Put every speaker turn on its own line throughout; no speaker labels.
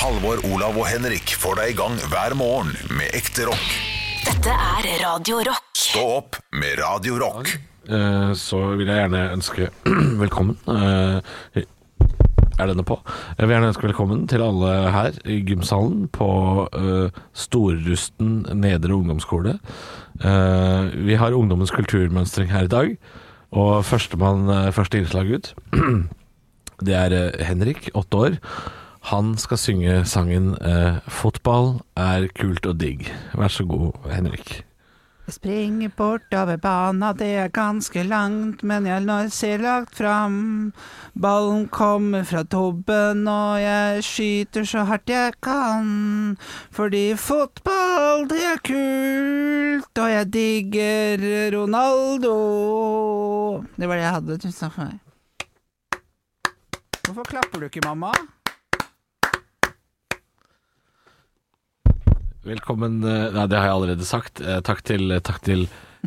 Halvor, Olav og Henrik får deg i gang hver morgen med ekte rock.
Dette er Radio Rock.
Stå opp med Radio Rock.
Eh, så vil jeg gjerne ønske velkommen. eh, er denne på? Jeg vil gjerne ønske velkommen til alle her i gymsalen på uh, Storrusten nedre ungdomsskole. Eh, vi har ungdommens kulturmønstring her i dag, og førstemann, eh, første innslag ut, det er eh, Henrik, åtte år. Han skal synge sangen eh, 'Fotball er kult og digg'. Vær så god, Henrik.
Jeg springer bortover bana, det er ganske langt, men jeg når ser lagt fram. Ballen kommer fra tobben, og jeg skyter så hardt jeg kan. Fordi fotball, det er kult, og jeg digger Ronaldo. Det var det jeg hadde. Tusen takk for meg. Hvorfor klapper du ikke, mamma?
Velkommen eh, Nei, det har jeg allerede sagt. Eh, Takk til, takk til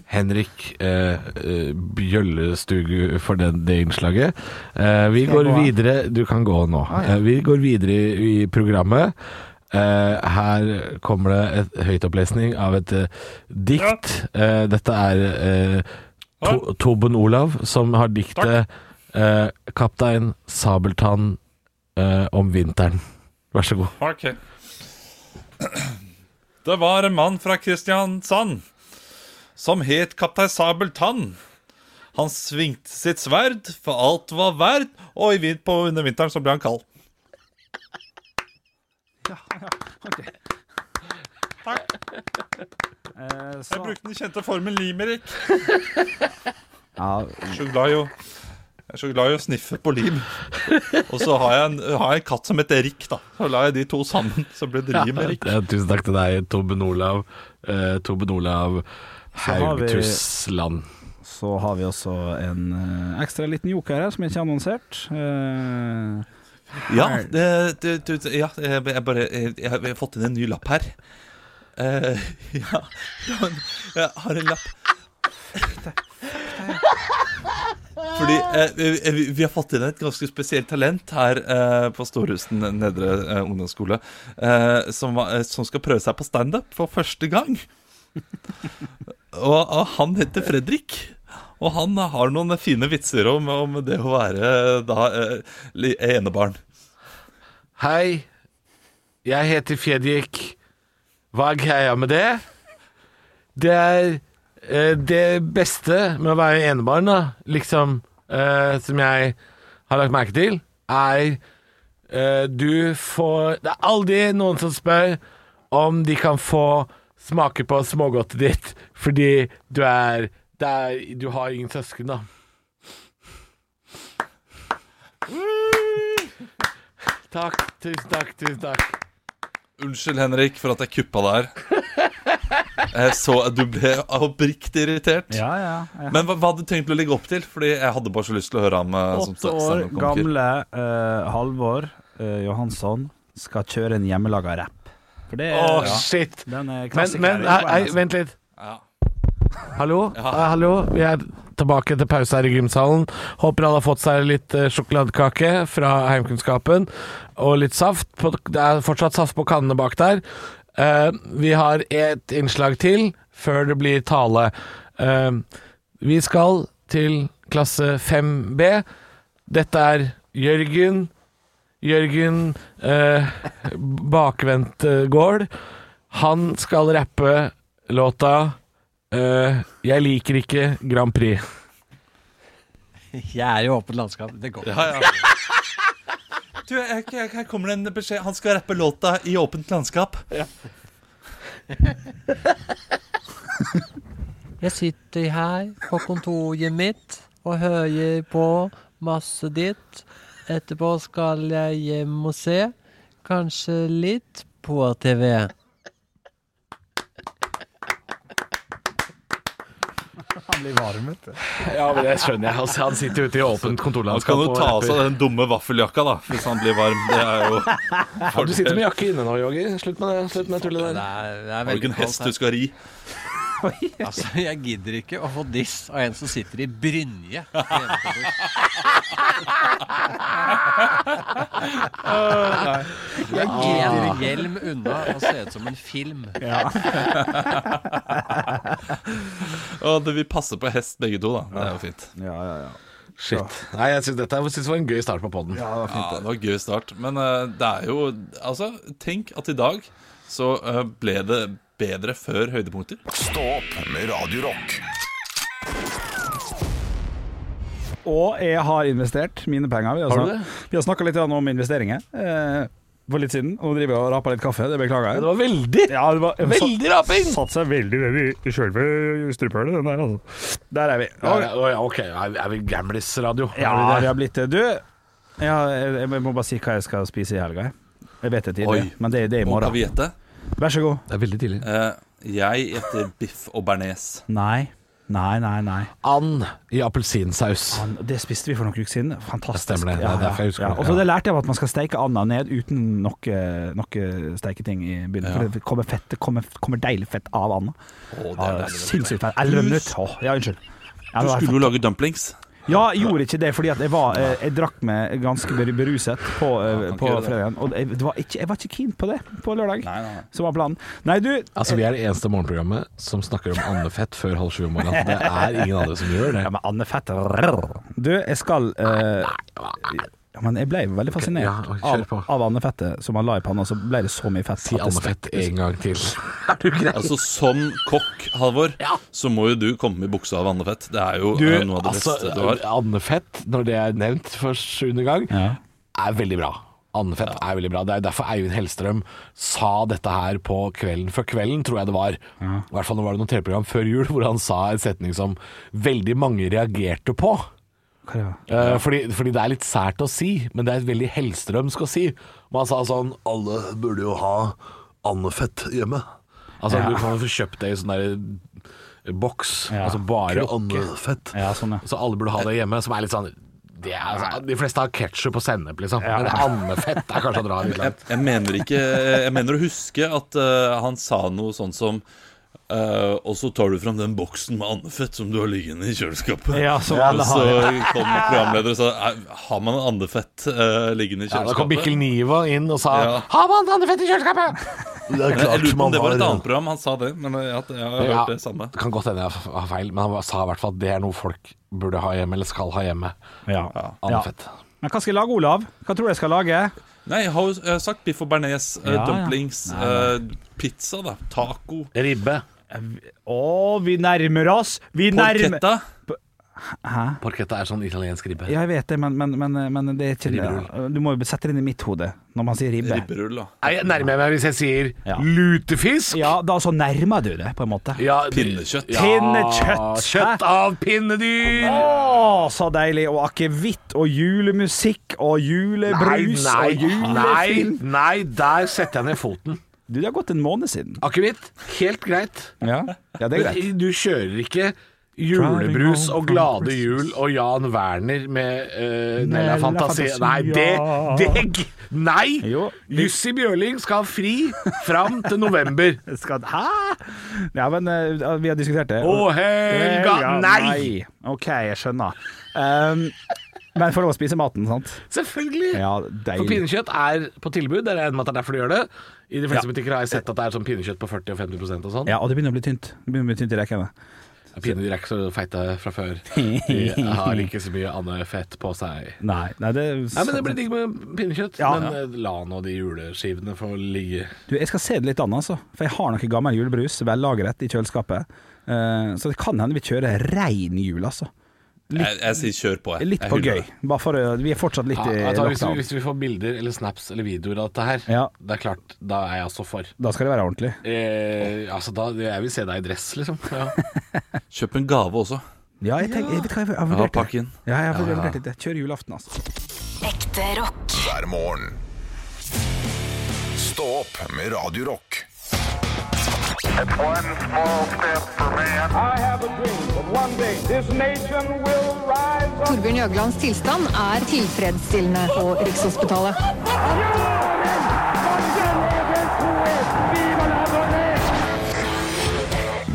Henrik eh, eh, Bjøllestugu for den, det innslaget. Eh, vi
Skal
går
gå
videre Du kan gå nå.
Ah, ja.
Eh, vi går videre i, i programmet. Eh, her kommer det et høytopplesning av et eh, dikt. Eh, dette er eh, to, Toben Olav som har diktet eh, 'Kaptein Sabeltann eh, om vinteren'. Vær så god.
Ok. Det var en mann fra Kristiansand som het Kaptein Sabeltann. Han svingte sitt sverd, for alt var verd, og i på under vinteren så ble han kald.
Eh,
Jeg brukte den kjente formen limerick.
ja,
Jeg jeg er så glad i å sniffe på lim. Og så har jeg en, har jeg en katt som heter Rick. da Så la jeg de to sammen, så ble det limerick.
Ja, tusen takk til deg, Tobben Olav. Eh, Tobben Olav Haugtussland.
så har vi også en eh, ekstra liten joker her, som ikke er annonsert. Eh,
Ja, det, det, det, ja jeg, jeg bare jeg, jeg har fått inn en ny lapp her. Eh, ja, ja, jeg har en lapp Fordi eh, vi, vi- vi har fått inn et ganske spesielt talent her eh, på Storhusen nedre eh, ungdomsskole. Eh, som, eh, som skal prøve seg på standup for første gang. og, og han heter Fredrik. Og han har noen fine vitser om, om det å være da eh, enebarn.
Hei, jeg heter Fredrik. Hva er greia med det? Det er eh, det beste med å være enebarn, da, liksom, eh, som jeg har lagt merke til, er eh, du får Det er aldri noen som spør om de kan få smake på smågodtet ditt fordi du er, er Du har ingen søsken, da. Takk. Tusen takk. Tusen takk.
Unnskyld, Henrik, for at jeg kuppa der. Jeg så at du ble oppriktig irritert.
ja, ja. ja.
Men hva, hva hadde du tenkt å legge opp til? Fordi jeg hadde bare så lyst til å høre ham eh,
Åtte år gamle uh, Halvor uh, Johansson skal kjøre en hjemmelaga rapp. For det
Å,
oh,
shit.
den er
Men, men hei, hei, vent litt.
Ja.
Hallo?
Ja.
Hallo? Vi er tilbake til pause her i gymsalen. Håper alle har fått seg litt sjokoladekake fra heimkunnskapen og litt saft. På, det er fortsatt saft på kannene bak der. Eh, vi har et innslag til før det blir tale. Eh, vi skal til klasse 5B. Dette er Jørgen. Jørgen eh, Bakvendtgård. Han skal rappe låta eh, 'Jeg liker ikke Grand Prix'.
Jeg er i åpent landskap. Det går.
Ja, ja. Du, jeg, jeg, her kommer det en beskjed. Han skal rappe låta i åpent landskap.
Jeg sitter her på kontoret mitt og hører på masse ditt. Etterpå skal jeg hjem og se, kanskje litt på TV.
Blir varm, vet du.
Ja, men det skjønner jeg. Altså, han sitter ute i åpent
Han
kontorlandskap
kan jo ta av seg den dumme vaffeljakka da hvis han blir varm. Det er jo
Ja, du sitter med jakke inne nå, Yogi. Slutt med det. Slutt med tullet
Det er, det er
Har du ikke en hest du skal ri?
Altså, jeg gidder ikke å få diss av en som sitter i brynje. Jeg gidder en hjelm unna og se ut som en film.
Og det vil passe på hest begge to, da. Det er jo fint.
Ja, ja, ja.
Shit. Nei, jeg synes dette jeg synes det var en gøy start på poden.
ja det var
Ja, det var gøy start. Men uh, det er jo Altså, tenk at i dag så uh, ble det bedre før høydepunkter.
Stå opp med Radio Rock.
Og jeg har investert mine penger. Vi har,
Har?
Vi har snakka litt om investeringer eh, for litt siden. Og nå driver jeg og raper litt kaffe. Det beklager jeg.
Det var veldig
Ja, det var,
Veldig raping!
Satt seg veldig ned i, i sjølve strupehullet, den der, altså. Der er vi.
Og, ja, ja, ok, er vi Gamlis-radio?
Ja,
vi det?
vi har blitt det. Du, ja, jeg, jeg må bare si hva jeg skal spise i helga. jeg. Vet det tidlig,
Oi.
men det, det er i
morgen kan
morgen.
vi gjette?
Vær så god.
Det er veldig tidlig.
Eh, jeg gjetter biff og bearnés.
Nei. Nei, nei, nei.
And i appelsinsaus.
And, det spiste vi for noen uker siden. Fantastisk.
Det stemmer det. Det er derfor jeg husker det.
Og så det lærte jeg av at man skal steike anda ned uten noe, noe steiketing i bunnen.
Ja.
For det kommer, fett, det kommer, kommer deilig fett av anda. Sinnssykt fett. Elleve minutter. Åh, ja, unnskyld. Ja,
Du skulle jo lage dumplings.
Ja, jeg gjorde ikke det fordi at jeg var jeg, Jeg drakk meg ganske beruset på, eh,
Ja,
på fredagen. Og jeg, det var ikke, jeg var ikke keen på det på lørdag,
Nei, nei, nei.
som var planen. Nei, du
Altså, Vi er det eneste morgenprogrammet som snakker om andefett før halv sju om morgenen. Det er ingen andre som gjør det.
Ja, men Anne Fett Du, jeg skal eh, ja, Men jeg ble veldig fascinert
Ja,
av, av andefettet som han la i panna, så ble det så mye fett.
Si andefett en gang til. Er du grei?
Altså Som kokk, Halvor, så må jo du komme med buksa av andefett. Det er jo
Du,
noe av det
altså,
beste du har.
andefett, når det er nevnt for sjuende gang,
Ja.
er veldig bra. Andefett er veldig bra. Det er derfor Eivind Hellstrøm sa dette her på kvelden før kvelden, tror jeg det var. I hvert fall nå var det noe TV-program før jul hvor han sa en setning som veldig mange reagerte på. Eh, fordi, fordi det er litt sært å si, men det er veldig hellstrømsk å si. Man sa sånn Alle burde jo ha andefett hjemme. Altså
Ja.
Du kan jo få kjøpt det i sånn der boks.
Ja.
Altså bare andefett.
Ja, sånn, ja.
Så alle burde ha det hjemme, som er litt sånn det er, altså, De fleste har ketsjup og sennep, liksom. Men andefett er kanskje å dra litt
Jeg,
langt.
jeg mener ikke Jeg mener å huske at uh, han sa noe sånn som eh, Og så tar du fram den boksen med andefett som du har liggende i kjøleskapet.
Ja, som
og så kom programleder og sa "Er- Har man andefett uh, liggende i kjøleskapet?
Ja, da kom? Mikkel Niva inn og sa
Ja.
'Har man andefett i kjøleskapet?' Det er
jeg, det var et annet program han sa det, men jeg, jeg, jeg har
Ja,
hørt det samme.
Det kan godt hende jeg har feil, men han sa i hvert fall at det er noe folk burde ha hjemme, eller skal ha hjemme.
Ja.
Andefett.
Men hva skal jeg lage, Olav? Hva tror du jeg skal lage?
Nei, jeg har jo sagt biff og bearnés, eh,
Ja, ja.
dumplings, eh, pizza, da, taco,
Ribbe.
Å, vi nærmer oss! Vi nærmer
porchetta.
Porchetta er sånn italiensk ribbe.
Ja, jeg vet det, men, men, men, men det er ikke
Ribberull.
Du må jo sette det inn i mitt hode når man sier ribbe.
Ribberull, da.
Nei, Jeg nærmer meg hvis jeg sier
Ja.
lutefisk.
Ja, da så nærmer du det, på en måte.
Ja,
Pinnekjøtt.
Ja,
Pinnekjøtt.
Kjøtt av pinnedyr.
Å, så deilig! Og akevitt og julemusikk og julebrus
nei,
og julefilm.
nei, nei, der setter jeg ned foten.
Du, det har gått en måned siden.
Akevitt, helt greit.
Ja, ja det er greit.
Men du kjører ikke julebrus og Glade jul og Jan Werner med uh, Nella
Nella
Fantasi.
Fantasia.
Nei, det, Deg! Nei!
Jo.
Jussi Bjørling skal ha fri fram til november.
Skal, hæ? Ja, men uh, vi har diskutert det.
Å, Helga! Nei!
OK, jeg skjønner. Um, men for å spise maten, sant?
Selvfølgelig.
Ja,
For pinnekjøtt er på tilbud. Det er en måte derfor de gjør det. I de fleste
Ja.
butikker har jeg sett at det er sånn pinnekjøtt på 40 og 50% og sånn.
Ja, og det begynner å bli tynt. Det begynner å bli tynt i rekene.
Pinnedyr er ikke så feite fra før. De har ikke så mye annet fett på seg.
Nei, nei, det
Nei, men Det blir digg med pinnekjøtt.
Ja.
men ja. la nå de juleskivene få ligge.
Du, jeg skal se det litt an, altså. For jeg har noe gammel julebrus, vellagret, i kjøleskapet. Uh, så det kan hende vi kjører rein jul, altså.
Jeg, jeg sier kjør på. Jeg.
Litt
Jeg
på gøy. Bare for Vi er fortsatt litt
Ja,
i
hva, hvis, hvis vi får bilder eller snaps eller videoer av dette her,
Ja.
det er klart, da er jeg også for.
Da skal det være ordentlig.
Eh, altså, da, Jeg vil se deg i dress, liksom. Ja.
Kjøp en gave også.
Ja, jeg, tenker, jeg vet hva jeg har
Ja,
vurdert. det.
inn.
Ja, jeg har vurdert det. Kjør julaften, altså.
Ekte rock.
hver morgen. Stå opp med Radio
Torbjørn Jøglands tilstand er tilfredsstillende på Rikshospitalet.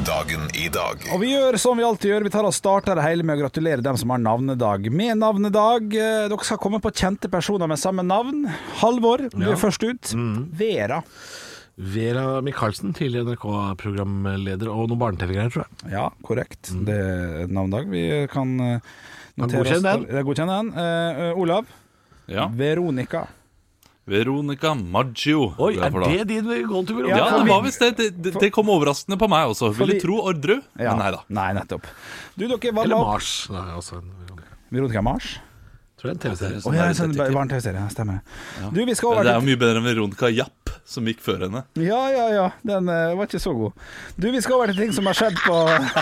Dagen i dag.
Og vi gjør som vi alltid gjør, vi tar og starter det hele med å gratulere dem som har navnedag. Med navnedag, eh, dere skal komme på kjente personer med samme navn. Halvor blir
Ja.
først ut. Vera.
Vera Michaelsen, tidligere NRK-programleder og noen barne-TV-greier, tror jeg.
Ja, korrekt. Det er navnedag. Vi kan eh, notere
godkjenne
oss-
den.
Ja, Godkjenne den. Eh, eh, Olav.
Ja.
Veronica.
Veronica Maggio.
Oi, er det din go to
Ja,
for
det var visst det. Det, det. det kom overraskende på meg også. Ville
vi-
tro Orderud,
Ja.
men nei da.
Nei, nettopp. Du, dere var
Eller Mars. Nei, altså, en-
Veronica Mars?
Tror det er en TV-serie.
Oh, ja, sånn
detektiv.
en TV-serie, ja, Stemmer. Du, vi skal over
det er jo mye bedre enn Veronica Japp, som gikk før henne.
Ja, ja, ja. Den uh, var ikke så god. Du, vi skal over til ting som har skjedd på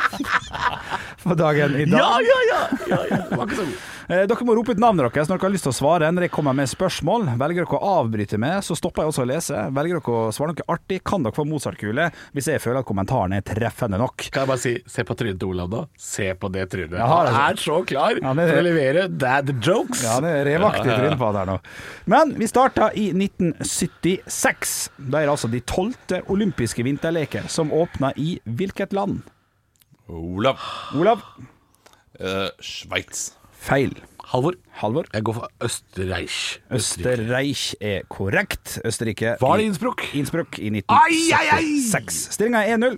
På dagen i dag.
Ja, ja, ja! ja, ja. Det var ikke så.
Eh, Dere må rope ut navnet deres når dere har lyst til å svare. Når jeg kommer med spørsmål, velger dere å avbryte med, så stopper jeg også å lese. Velger dere å svare noe artig, kan dere få Mozart-kule hvis jeg føler at kommentaren er treffende nok.
Kan jeg bare si, se på trynet til Olav da. Se på det trynet.
Jeg
Han er så klar
Ja, er
for å levere dad jokes.
Ja, det er revaktig trynet på han her nå. Men vi starta i 1976. Da er det altså de tolvte olympiske vinterleker som åpna i hvilket land?
Olav.
Olav?
Uh, Sveits.
Feil.
Halvor,
Halvor?
jeg går for Østerreich.
Østerreich er korrekt. Østerrike
Var det Innsbruck?
Innsbruck i
Ai, ai, ai!
1976. Stillinga er 1-0.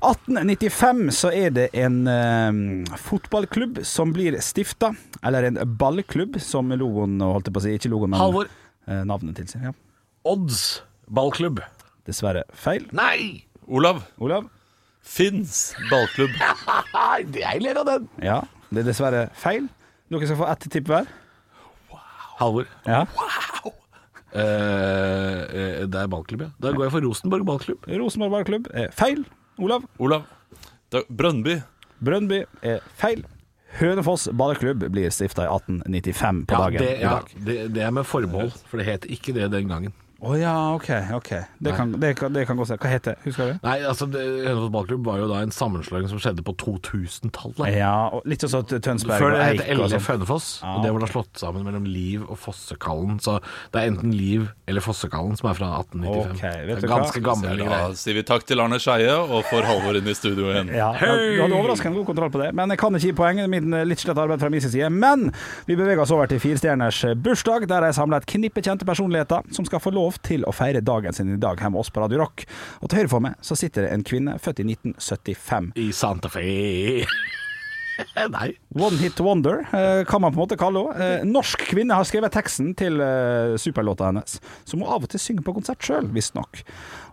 1895 så er det en uh, fotballklubb som blir stifta. Eller en ballklubb, som logoen holdt jeg på å si. Ikke logoen, men
Halvor,
eh, navnet tilsier. Ja.
Odds ballklubb.
Dessverre feil.
Nei!
Olav.
Olav?
Fins ballklubb.
Jeg ler av den.
Ja, det er dessverre feil. Dere skal få ett tipp hver.
Halvor,
Ja.
eh, eh, det er ballklubb, ja. Da går jeg for Rosenborg ballklubb.
Rosenborg ballklubb er feil. Olav?
Olav. Brønnby Brøndby.
Brøndby er feil. Hønefoss ballklubb blir stifta i 1895 på
Ja,
dagen
det,
i
ja,
dag.
det, det er med forbehold, for det het ikke det den gangen.
Å ja, OK. ok Det kan, det kan, det kan godt se. Hva heter det? Husker du?
Nei, altså det- Hønefoss ballklubb var jo da en sammenslåing som skjedde på 2000-tallet.
Ja, og litt sånn at Tønsberg
Før
og
det
Eik
het LF
sånn.
Hønefoss,
Ja.
og det var da slått sammen mellom Liv og Fossekallen. Så det er enten Liv eller Fossekallen som er fra 1895.
Ok, vet du
ganske
hva?
greie
Da sier vi takk til Arne Skeie og får Halvor inn i studio igjen.
Ja, Du hadde overraskende god kontroll på det, men jeg kan ikke gi poeng. Min eh, litt slett arbeid fra min side. Men vi beveger oss over til firestjerners bursdag, der jeg samla et knippe kjente personligheter som skal få lov til å feire dagen sin i dag her med oss på Radio Rock. Og til høyre for meg så sitter det en kvinne født i 1975.
I Santa Fe. Nei.
One hit wonder, eh, kan man på en måte kalle henne. Eh, norsk kvinne har skrevet teksten til eh, superlåta hennes, som hun av og til synger på konsert sjøl, visstnok.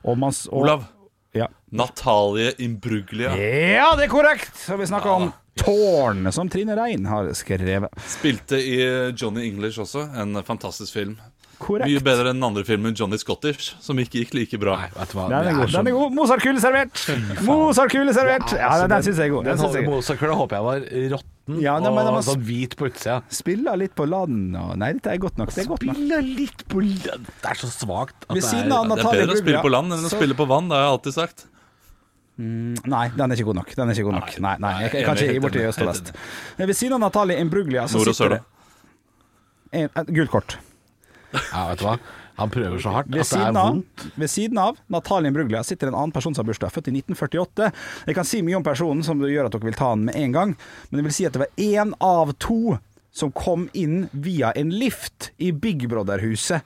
Olav.
Ja.
Natalie Imbruglia.
ja, det er korrekt! Og vi snakker om Tårn, som Trine Rein har skrevet.
Spilte i Johnny English også, en fantastisk film.
Korrekt.
Mye bedre enn den andre filmen Johnny Scottish, som ikke gikk like bra.
Nei, vet du hva.
Den er god. Den er god. Mozart-kule servert! Mozart-kule servert! Ja, den, den syns jeg er god. Den
Den
jeg.
Mozart-kula håper jeg var råtten
Ja, den-
og
var-
sånn hvit på utsida.
Spiller litt på land og Nei, dette er godt nok. Det er godt nok.
Spiller litt på land. Det er så svakt. det
Det er bedre å spille på land enn å spille på vann, det har jeg alltid sagt.
Nei, den er ikke god nok. Den er ikke god nok. Nei, nei, jeg, jeg kan ikke gi bort til øst og vest. Ved siden av Natalie Imbruglia så
Nord og sør,
da. gult kort.
Ja, vet du hva. Han prøver så hardt
Ved
at det er
av,
vondt.
ved siden av Natalien Bruglia sitter en annen person som har bursdag, født i 1948. Jeg kan si mye om personen som gjør at dere vil ta den med en gang, men jeg vil si at det var én av to som kom inn via en lift i Big Brother-huset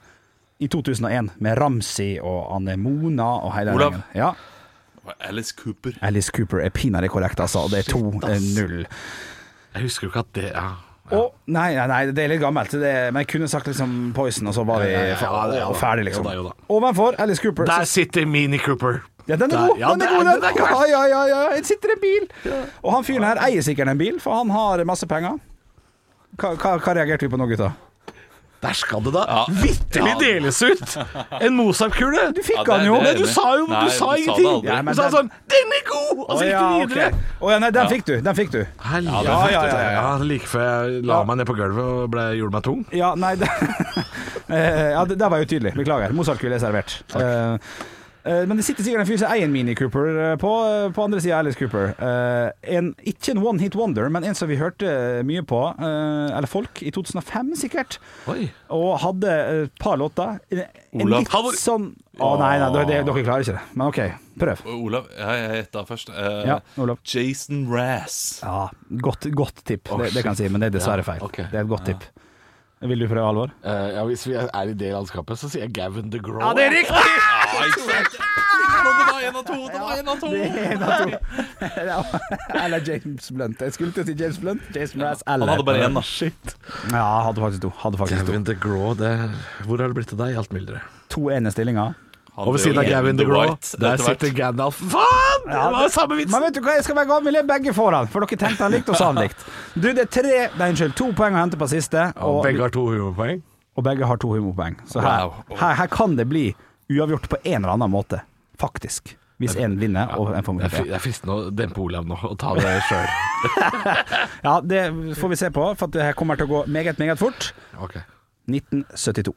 i 2001, med Ramsi og Anne Mona og hele
Olav.
gjengen. Ja.
Alice Cooper.
Alice Cooper er pinadø korrekt, altså. og Det er 2-0.
Jeg husker jo ikke at det ja.
Og, nei, nei, nei, det er litt gammelt, det men jeg kunne sagt liksom Poison, og så var vi
Ja,
ferdig, liksom.
jo da, jo da.
Ovenfor Alice Cooper
Der sitter Mini Cooper.
Ja, den er god!
ja,
den er god, den.
er
ja, ja, ja, ja. Det sitter en bil. Og han fyren her eier sikkert en bil, for han har masse penger. Hva, hva, hva reagerte vi på nå, gutta?
Der skal det da vitterlig deles ut en Mozart-kule!
Du fikk
Ja, det-
jo!
det er
du sa jo
Nei,
du sa
du
ingenting!
Sa
Ja,
du sa
den-
sånn 'Den er god!' Og så gikk du videre.
ok. Å, ja, nei, den fikk du. Den fikk du. Ja, ja, ja, ja.
Like før jeg la meg ned på gulvet og ble, gjorde meg tung.
Ja, nei det, Eh, ja, det, det var jo tydelig. Beklager. Mozart-kule er servert. Takk. Eh, Men det sitter sikkert en fyr som eier en Mini Cooper eh, på, på andre sida av Alice Cooper. Eh, en, ikke en one hit wonder, men en som vi hørte mye på, eh, eller folk, i 2005 sikkert.
Oi.
Og hadde et par låter. En, en litt sånn Å nei, nei, dere, dere klarer ikke det. Men OK, prøv.
Olav, jeg, heter først. Uh,
Ja, Olav.
Jason Razz.
Ja, godt, godt tipp, det, det kan jeg si, men det er dessverre feil.
ok.
Det er et godt tipp. Vil du prøve, Alvor?
Uh, ja, hvis vi er i det landskapet, så sier jeg Gavin DeGrow
Ja, det er riktig!
Ja, ikke sant? Det var en av to! Det var en av to!
Det er en av to. Eller James Blunt. Jeg skulle til å si James Blunt. James Brass, eller
Han hadde bare én, da.
Shit.
Ja, hadde faktisk to. Hadde faktisk.
Gavin DeGraw, det Hvor har det blitt av deg, alt mylderet?
To ene stillinger.
Han
Og ved siden av Gavin the Grow, der sitter Gandalf. Faen! Det var samme vits!
Men vet du hva, jeg skal være gammel, jeg begge foran, for dere tenkte han likt og sa han likt. Du, det er tre, nei, unnskyld, to poeng å hente på siste,
Og
og,
begge har to humorpoeng.
og begge har to humorpoeng. Så her,
Wow.
her, her kan det bli uavgjort på en eller annen måte, faktisk. Hvis én vinner og en får
er,
mulighet.
det er fristende å dempe Olav nå og ta det sjøl.
Ja, det får vi se på, for det her kommer til å gå meget, meget fort.
Okay.
1972.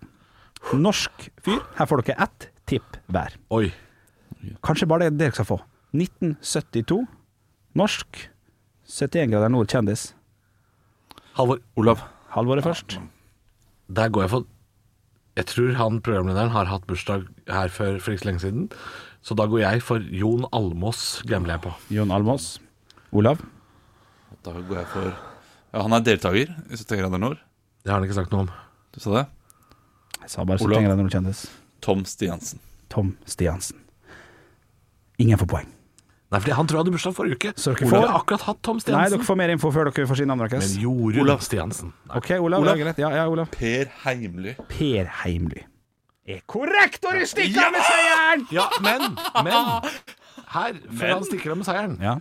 Norsk fyr. Her får dere ett tipp hver.
Oi.
Kanskje bare det dere skal få. 1972. Norsk. 71 grader nord kjendis.
Halvor.
Olav.
Halvåret først.
Der går jeg for Jeg tror han programlederen har hatt bursdag her før for ikke så lenge siden. Så da går jeg for Jon Almås, gambler jeg på.
Jon Almås. Olav.
Da går jeg for ja, Han er deltaker i 70 grader nord.
Det har han ikke sagt noe om.
Du sa det?
Jeg sa bare
70
grader nord kjendis.
Tom Stiansen.
Tom Stiansen. Ingen får poeng.
Nei, for han tror jeg hadde bursdag forrige uke.
Så dere
Olav
får-
akkurat hatt Tom Stiansen.
Nei, dere får mer info før dere får sin navnet deres.
Men Jorunn
Olav.
Stiansen. Nei.
OK, Olav.
Olav.
det er. Ja, ja, Olav.
Per Heimly.
Per Heimly. Er korrekt, og du stikker av med seieren!
Ja, men, men Her, før han stikker av med seieren,
Ja.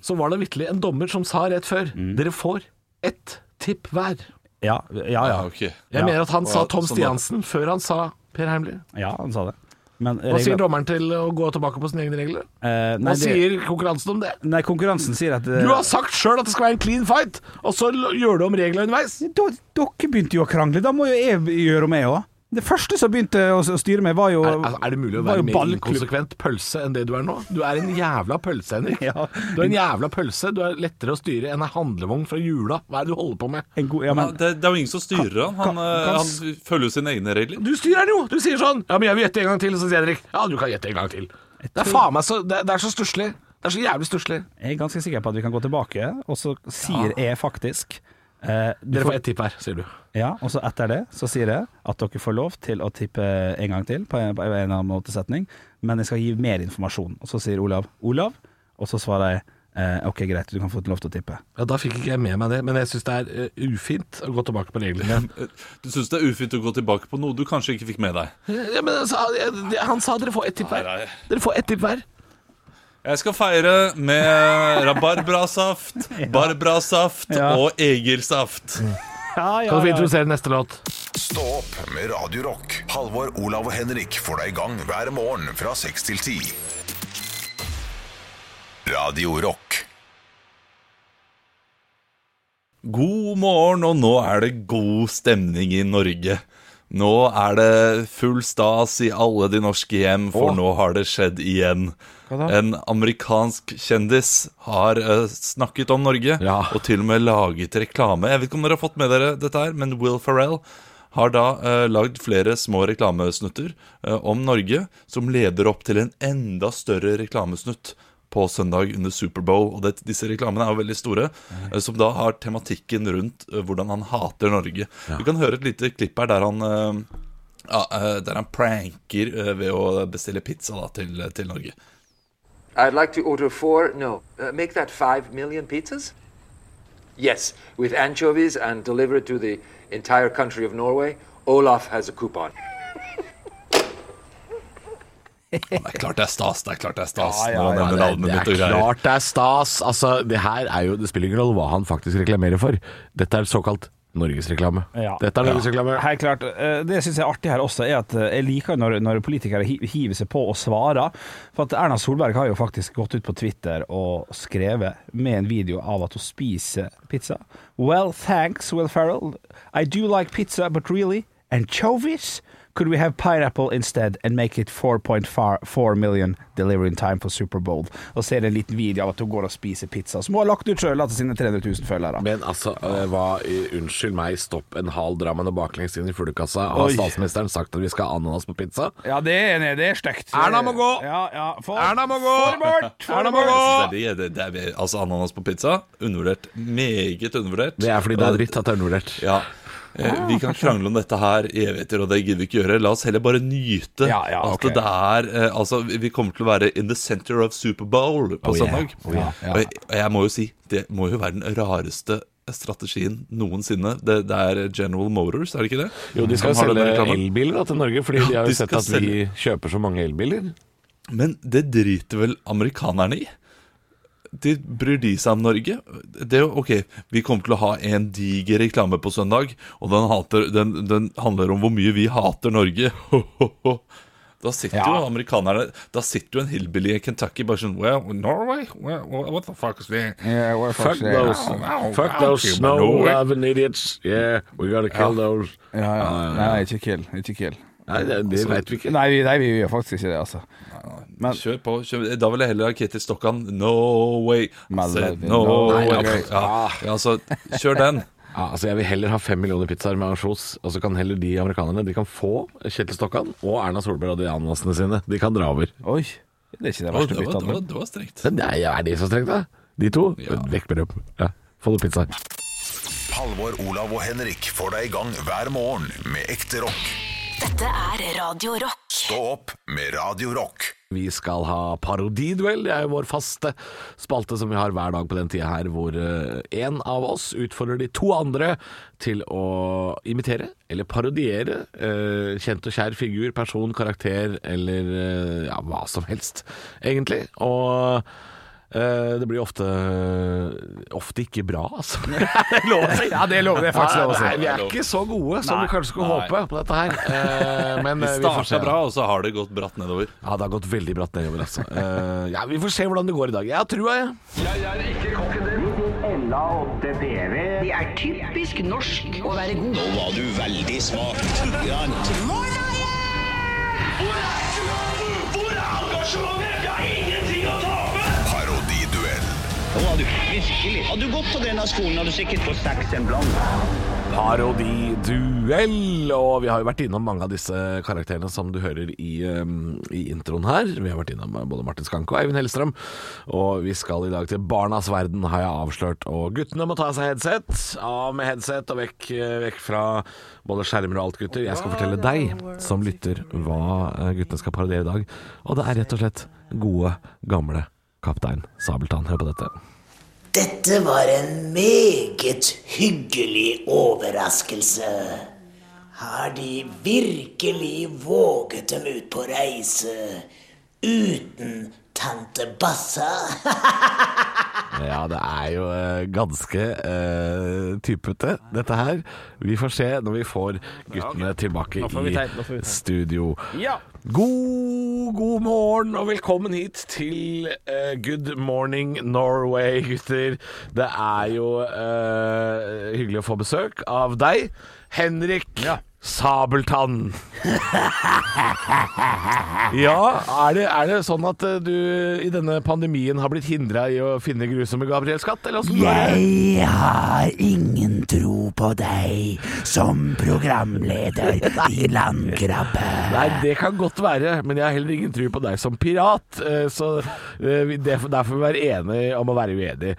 så var det vitterlig en dommer som sa rett før
Mm.
Dere får ett tipp hver.
Ja, ja. ja.
Okay.
Jeg
Ja.
mener at han sa Tom
sånn da.
Stiansen før han sa Per Heimly.
ja han sa det. Men
Hva sier dommeren til å gå tilbake på sine egne regler? Hva
nei, det,
sier konkurransen om det?
nei, konkurransen sier at uh...
Du har sagt sjøl at det skal være en clean fight, og så gjør du om reglene underveis.
da, Dere begynte jo å krangle, da må jo jeg gjøre om, jeg òg. Det første som begynte å styre meg, var jo
Er, altså, er det mulig å være mer
ballklubb.
inkonsekvent pølse enn det du er nå? Du er en jævla pølse, Henrik.
Ja.
Du er en jævla pølse. Du er lettere å styre enn ei handlevogn fra jula. Hva er det du holder på med?
En god, ja,
Ja,
men,
det, det er jo ingen som styrer han. Han,
kan-
eh,
kan-
han følger sine egne regler.
Du styrer den jo! Du sier sånn Ja, men jeg vil gjette en gang til. Så sier Henrik Ja, du kan gjette en gang til. Det er faen meg så Det, det er så stusslig. Det er så jævlig stusslig.
jeg er ganske sikker på at vi kan gå tilbake, og så sier jeg faktisk eh, du
Dere
får-
får ett tipp her, sier du.
Ja, og så etter det så sier jeg at dere får lov til å tippe en gang til på en, på en eller annen måtesetning, men jeg skal gi mer informasjon. Og så sier Olav Olav, og så svarer jeg eh, OK, greit, du kan få lov til å tippe.
Ja, Da fikk ikke jeg med meg det, men jeg syns det er uh, ufint å gå tilbake på reglene.
Du syns det er ufint å gå tilbake på noe du kanskje ikke fikk med deg?
Ja, men altså, Han sa dere får ett tipp hver. Dere får ett tipp hver.
Jeg skal feire med rabarbrasaft, barbrasaft
Ja.
og egelsaft.
Ja,
Kan vi introdusere neste låt?
Stå opp med Radiorock. Halvor, Olav og Henrik får deg i gang hver morgen fra seks til ti. Radiorock.
God morgen, og nå er det god stemning i Norge. Nå er det full stas i alle de norske hjem, for nå har det skjedd igjen. En amerikansk kjendis har eh, snakket om Norge,
Ja.
og til og med laget reklame. Jeg vet ikke om dere har fått med dere dette her, men Will Ferrell har da uh, lagd flere små reklamesnutter eh, om Norge, som leder opp til en enda større reklamesnutt på søndag under Superbowl. Og det, disse reklamene er jo veldig store, eh, som da har tematikken rundt eh, hvordan han hater Norge. Vi kan høre et lite klipp her der han eh, ja, eh, der han pranker eh, ved å bestille pizza da, til, til Norge.
I'd like to order four, no, uh, make that five million pizzas? Yes, with anchovies and deliver it to the entire country of Norway. Olaf has a coupon.
Det er klart det er stas. Det er klart det er stas
Ja, ja, ja,
det,
det
er
greier.
klart det er stas. Altså, det her er jo Det spiller ingen rolle hva han faktisk reklamerer for. Dette er såkalt norgesreklame.
Ja.
Dette er norgesreklame.
Helt klart. Det Det jeg syns er artig her også, er at eh, jeg liker når, når politikere hiver seg på og svarer. For at Erna Solberg har jo faktisk gått ut på Twitter og skrevet med en video av at hun spiser pizza. Well, thanks, Will Ferrell. I do like pizza, but really, anchovies? Could we have pineapple instead and make it 4.4 million delivery in time for Superbowl? Og så er det en liten video av at hun går og spiser pizza, som hun har lagt ut sjøl til sine 300 000 følgere.
Men altså, eh, hva, i- unnskyld meg, stopp en hal Drammen og baklengs inn i fuglekassa. Har
Oi.
statsministeren sagt at vi skal ha ananas på pizza?
Ja, det er, det er stygt.
Erna må gå!
Ja, ja. For,
Erna må gå!
Det bort!
Erna må gå!
Det er, det, det er, altså Ananas på pizza, undervurdert. Meget undervurdert.
Det er fordi det er dritt at det er undervurdert.
Ja. Eh, Vi kan krangle om dette her i evigheter, og det gidder vi ikke gjøre. La oss heller bare nyte
Ja, ja, ok.
at det er eh, Altså, vi kommer til å være in the center of Superbowl på
Oh, yeah.
søndag.
Oh, yeah.
Og jeg, jeg må jo si, det må jo være den rareste strategien noensinne. Det, det er General Motors, er det ikke det?
Jo, de skal selge elbiler til Norge, fordi de har jo sett
at
at vi kjøper så mange elbiler.
Men det driter vel amerikanerne i? De bryr de seg om Norge? Det er jo, ok, Vi kommer til å ha en diger reklame på søndag, og den, hater, den, den handler om hvor mye vi hater Norge. Da sitter jo amerikanerne Da sitter jo en hillbilly i Kentucky bare sånn Well, Norway? Well, what the fuck is that?
Yeah, fuck
Fuck
is that?
those, fuck
wow,
those snow
Norway.
loving idiots. Yeah, we gotta kill those.
Ja, ja. Nei, ikke kill. Ikke kill.
Nei, det, det vet vi ikke.
Nei, vi, nei, vi gjør faktisk ikke det, altså. Men
Kjør på. Kjør. Da vil jeg heller ha Ketil Stokkan. No way. Said
no
no
way.
way. Ja, ja, altså, kjør den.
Ja, altså Jeg vil heller ha fem millioner pizzaer med ansjos, og så kan heller de amerikanerne De kan få Kjetil Stokkan og Erna Solberg og de ananasene sine. De kan dra over.
Oi. Det er ikke det verste
det, det, var, det var strengt.
Men nei, er de så strengt, da? De to?
Ja.
Vekk med dem. Ja. Få noen pizzaer.
Halvor, Olav og Henrik får deg i gang hver morgen med ekte rock.
Dette er Radio Rock.
Stå opp med Radio Rock.
Vi skal ha parodiduell. Det er jo vår faste spalte som vi har hver dag på den tida her, hvor én av oss utfordrer de to andre til å imitere eller parodiere eh, kjent og kjær figur, person, karakter eller eh, ja, hva som helst, egentlig. Og eh, det blir ofte ofte ikke bra, altså. det er lov å si.
Ja, det lover jeg er faktisk lov å si.
Nei, vi er ikke så gode som vi kanskje skulle
Nei.
håpe på dette her. Eh, men
Vi
eh,
starta bra, og så har det gått bratt nedover.
Ja, det har gått veldig bratt nedover, altså. Eh, ja, vi får se hvordan det går i dag. Jeg har trua, jeg.
Det er typisk norsk å være god.
Nå var du veldig smart.
Hvor er engasjementet? Hvor er ingenting
Nå du gått på denne skolen, hadde du sikkert fått seks en blant.
Parodiduell. Og vi har jo vært innom mange av disse karakterene som du hører i, um, i introen her. Vi har vært innom både Martin Skanke og Eivind Hellstrøm. Og vi skal i dag til Barnas verden, har jeg avslørt. Og guttene må ta av seg headset. Av med headset og vekk, vekk fra både skjermer og alt, gutter. Jeg skal fortelle deg som lytter hva eh, guttene skal parodiere i dag. Og det er rett og slett gode, gamle Kaptein Sabeltann. Hør på dette.
Dette var en meget hyggelig overraskelse. Har de virkelig våget dem ut på reise uten tante Bassa?
Ja, det er jo eh, ganske uh, typete, dette her. Vi får se når vi får guttene tilbake i studio.
Ja.
God, god morgen og velkommen hit til eh, Good Morning Norway, gutter. Det er jo eh, hyggelig å få besøk av deg, Henrik Sabeltann. ja, er det, er det sånn at eh, du i denne pandemien har blitt hindra i å finne grusomme Gabriel Skatt, eller åssen?
Jeg har ingen tro på deg som programleder i Landkrabbe.
Nei, det kan godt være, men jeg har heller ingen tro på deg som pirat. eh, Så eh, der får vi være enige om å være uenige.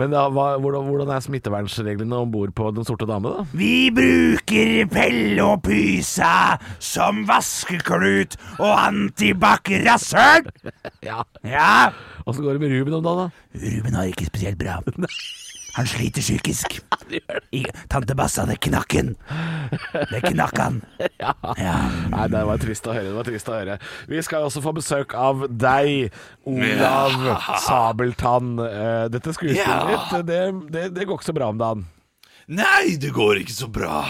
Men da, hva, hvordan, hvordan er smittevernreglene om bord på Den sorte dame, da?
Vi bruker pelle og pysa som vaskeklut og antibac-rasshøl.
Ja.
Ja.
Åssen går det med Ruben om dagen, da?
Ruben har ikke spesielt bra. Han sliter psykisk. I, tante Bassa, det knakk han. Det knakk han.
Ja. Nei, det var trist å høre. Det var trist å høre. Vi skal også få besøk av deg, Olav Sabeltann. Eh, Dette skuespillet ditt, det, det, det går ikke så bra om dagen.
Nei, det går ikke så bra.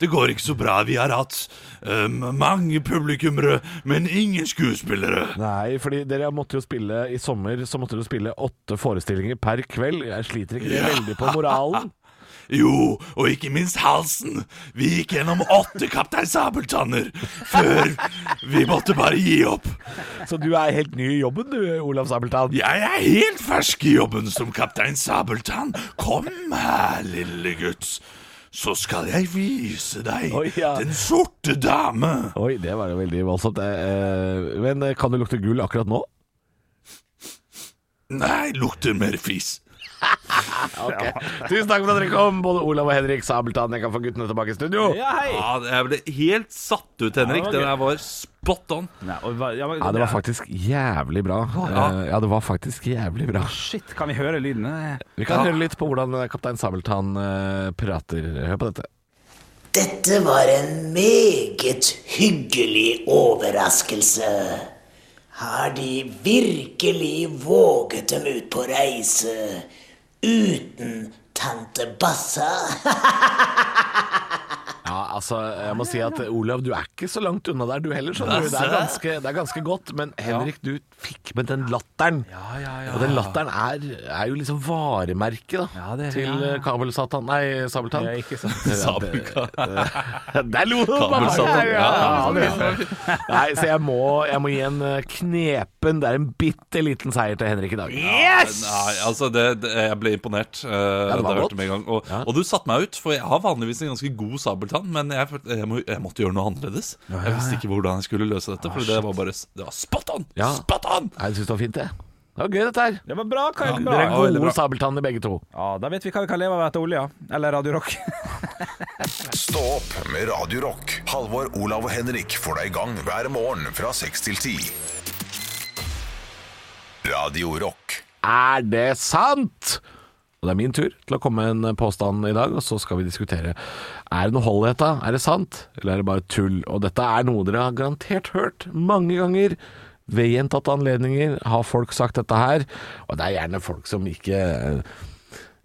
Det går ikke så bra. Vi har hatt um, mange publikummere, men ingen skuespillere.
Nei, fordi dere måtte jo spille i sommer Så måtte dere spille åtte forestillinger per kveld. Jeg sliter ikke
Ja.
veldig på moralen?
Jo, og ikke minst halsen. Vi gikk gjennom åtte Kaptein Sabeltanner før vi måtte bare gi opp.
Så du er helt ny i jobben du, Olav Sabeltann?
Jeg er helt fersk i jobben som Kaptein Sabeltann. Kom her, lille gutt. Så skal jeg vise deg
Oi, ja.
den sorte dame.
Oi, det var jo veldig voldsomt. Eh, eh, Men eh, kan du lukte gull akkurat nå?
Nei, lukter mer fis.
Ok. Tusen takk for at dere kom, både Olav og Henrik Sabeltann. Jeg kan få guttene tilbake i studio.
Ja, hei!
Ja, jeg ble helt satt ut, Henrik.
Ja, det var
det var spot on.
Ja, og ja, men-
Ja, det var faktisk jævlig bra.
Ja.
Eh, Ja, det var faktisk jævlig bra.
Shit, kan vi høre lydene?
Vi kan høre litt på hvordan eh, kaptein Sabeltann eh, prater. Hør på dette.
Dette var en meget hyggelig overraskelse. Har de virkelig våget dem ut på reise uten tante Bassa?
Ja, altså, jeg må si at Olav, du er ikke så langt unna der du heller, skjønner du. Det er ganske, det er ganske godt. Men Henrik, du fikk med den latteren. Og den latteren er, er jo liksom varemerket da,
det-
til
ja.
eh, kabelsatan Nei, sabeltann.
Ja, ikke sant.
Sabelka. Der lo du! Ja, ja,
Ja.
Nei, så jeg må, jeg må gi en eh, knepen Det er en bitte liten seier til Henrik i dag.
Nei, altså det, det, Jeg ble imponert. Uh,
det var
da jeg
godt.
hørte med en gang og, og du satte meg ut, for jeg har vanligvis en ganske god sabeltann. Men jeg, følte- jeg, må, jeg måtte gjøre noe annerledes. Jeg visste ikke hvordan jeg skulle løse dette. For det var bare Det var spot on!
Ja.
Spot on!
Nei, Jeg syns det var fint, det. Det var gøy, dette her.
Det var bra. Kai. er bra?
Dere er
Ja, veldig
gode
bra.
sabeltanner begge to.
Ja, Da vet vi hva vi kan leve av etter olja. Eller Radio Rock.
Stå opp med Radio Rock. Halvor, Olav og Henrik får deg i gang hver morgen fra 6 til 10. Radio Rock.
Er det sant? Og det er min tur til å komme med en påstand i dag, og så skal vi diskutere. Er det noe hold i dette? Er det sant? Eller er det bare tull? Og dette er noe dere har garantert hørt mange ganger. Ved gjentatte anledninger har folk sagt dette her, og det er gjerne folk som ikke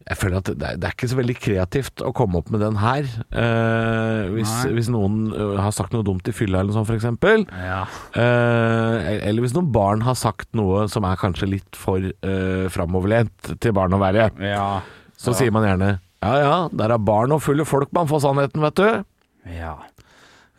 jeg føler at det er, det er ikke så veldig kreativt å komme opp med den her. Eh, hvis, hvis noen eh, har sagt noe dumt i fylla eller noe sånt, f.eks.
Ja.
Eh, eller hvis noen barn har sagt noe som er kanskje litt for eh, framoverlent til barn å være,
Ja.
så sier man gjerne ja ja, der er barn og fulle folk man får sannheten, vet du.
Ja.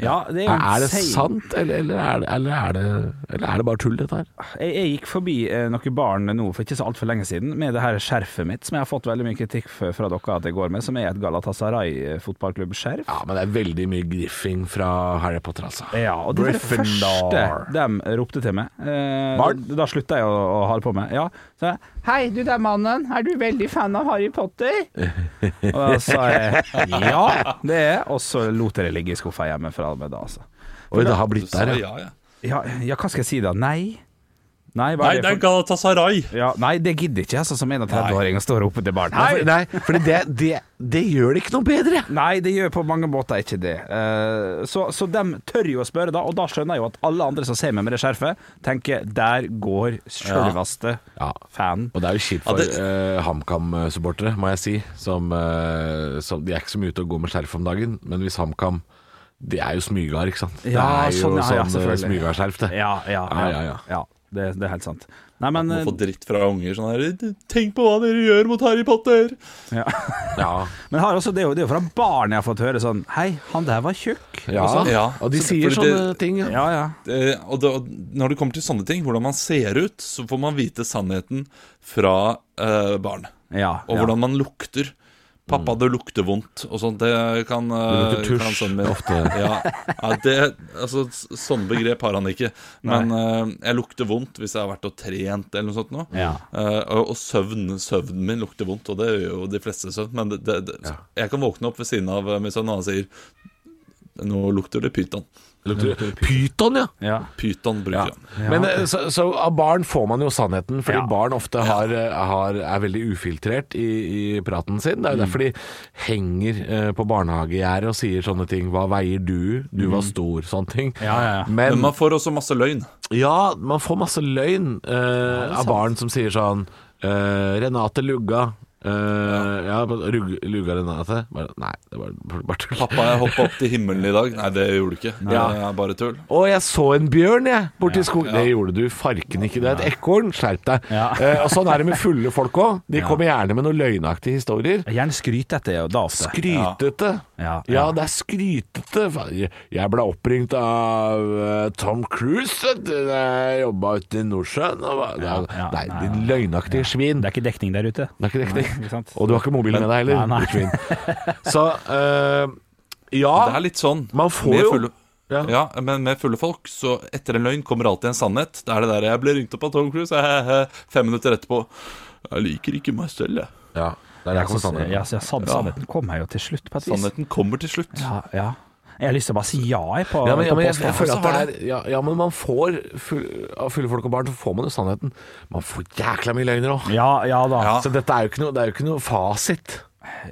Ja, det er
Er, det sant, eller, eller, er det, eller, er det, eller er det bare tull, dette her?
Jeg, jeg gikk forbi eh, noen barn nå for ikke så altfor lenge siden med det her skjerfet mitt, som jeg har fått veldig mye kritikk for, fra dere at jeg går med, som er et Galatasaray fotballklubb-skjerf.
Ja, men det er veldig mye griffing fra Harry Potter, altså.
Ja, og det var det første de ropte til meg. Eh,
Barn?
Da, da slutta jeg å, å ha det på meg. Ja, så jeg, Hei, du der mannen, er du veldig fan av Harry Potter? og da sa jeg ja, det er Og så lot jeg det ligge i skuffa hjemme fra og med da, altså.
Oi, det har blitt der, ja.
ja, ja.
Ja, ja, hva skal jeg si da? Nei? Nei, hva
Nei,
er
det er Galatasaray.
ja, nei, det gidder ikke jeg, altså, som 31-åring og står og roper til barn.
Nei, nei for det, det, det gjør det ikke noe bedre.
Nei, det gjør på mange måter ikke det. Uh, så, så de tør jo å spørre, da, og da skjønner jeg jo at alle andre som ser meg med det skjerfet, tenker der går sjølveste
Ja.
fan.
Og det er jo kjipt
Ja,
for
det-
uh, HamKam-supportere, må jeg si. Som, uh, som, de er ikke så mye ute og går med skjerf om dagen, men hvis HamKam De er jo smygar, ikke sant?
Ja,
det er jo
sånn, ja, ja,
sånn
selvfølgelig.
smygarskjerf, det.
Ja, ja,
Ja, ja, ja.
ja det, det er helt sant. Nei, men
Må
eh,
få dritt fra unger sånn her Tenk på hva dere gjør mot Harry Potter!
ja.
Ja,
Men har også, det, er jo, det er jo fra barn jeg har fått høre sånn Hei, han der var tjukk.
ja.
Og sånn.
Ja,
og de
så-
sier sånne
det-
ting. Ja.
ja, ja.
Eh, og når det kommer til sånne ting, hvordan man ser ut, så får man vite sannheten fra uh, barn.
ja,
Og
ja.
hvordan man lukter. Pappa, det lukter vondt, og sånt. Det kan, eh,
Det lukter tusj,
kan sønnen min
ofte.
Ja, ja det, altså, sånne begrep har han ikke. Men uh, jeg lukter vondt hvis jeg har vært og trent eller noe sånt. Nå.
Ja.
Uh, og, og søvn, søvnen min lukter vondt, og det gjør jo de fleste søvn. Men det, jeg kan våkne opp ved siden av eh, min sønn, og han sier Nå lukter det pyton.
Lukter Pyton, ja.
ja.
Pyton bruker han.
Men eh, så, så av barn får man jo sannheten, fordi
Ja.
barn ofte har, eh, har, er veldig ufiltrert i, i praten sin. Det er jo derfor de henger eh, på barnehagegjerdet og sier sånne ting. 'Hva veier du? Du var stor.' Sånne ting.
Ja, ja, ja.
Men
Men
man får også masse løgn.
ja, man får masse løgn eh, av barn som sier sånn eh, 'Renate Lugga'. Uh, ja, rug, ned Bare, nei, det var bare tull.
Pappa, jeg hoppa opp til himmelen i dag. Nei, det gjorde du ikke. Det
Ja.
er bare tull.
Å, jeg så en bjørn, jeg, borti skogen.
ja.
Det gjorde du farken ikke. Det er et ekorn. Skjerp deg. Eh, og sånn er det med fulle folk òg. De
Ja.
kommer gjerne med noen løgnaktige historier.
Gjerne skrytete ja, da ofte.
Skrytete.
Ja,
Ja, det er skrytete. Jeg ble oppringt av eh, Tom Cruise da jeg jobba ute i Nordsjøen. Det
ja,
nei,
nei,
de løgnaktige svin.
Det er ikke dekning der ute.
Det er ikke
Nei,
dekning.
Ikke sant?
Og du har ikke mobilen med deg heller,
Nei, nei.
Så uh, ja,
Det er litt sånn.
man får jo
fulle,
Ja.
ja. men med fulle folk, så etter en løgn kommer alltid en sannhet. Det er det der 'jeg ble ringt opp av Tom Cruise', hehe, fem minutter etterpå 'Jeg liker ikke meg selv', jeg.
Ja, Der jeg, jeg, sannheten.
Ja, så sann- sannheten kommer jo til slutt, på et vis.
Sannheten kommer til slutt.
Ja, ja. Jeg har lyst til å bare si ja jeg, på,
Ja, men, ja, men jeg, jeg føler at det er ja, ja, men man får full, Av fulle folk og barn så får man jo sannheten. Man får jækla mye løgner òg.
Ja, ja da.
Ja.
Så dette er jo ikke noe, det er jo ikke noe fasit.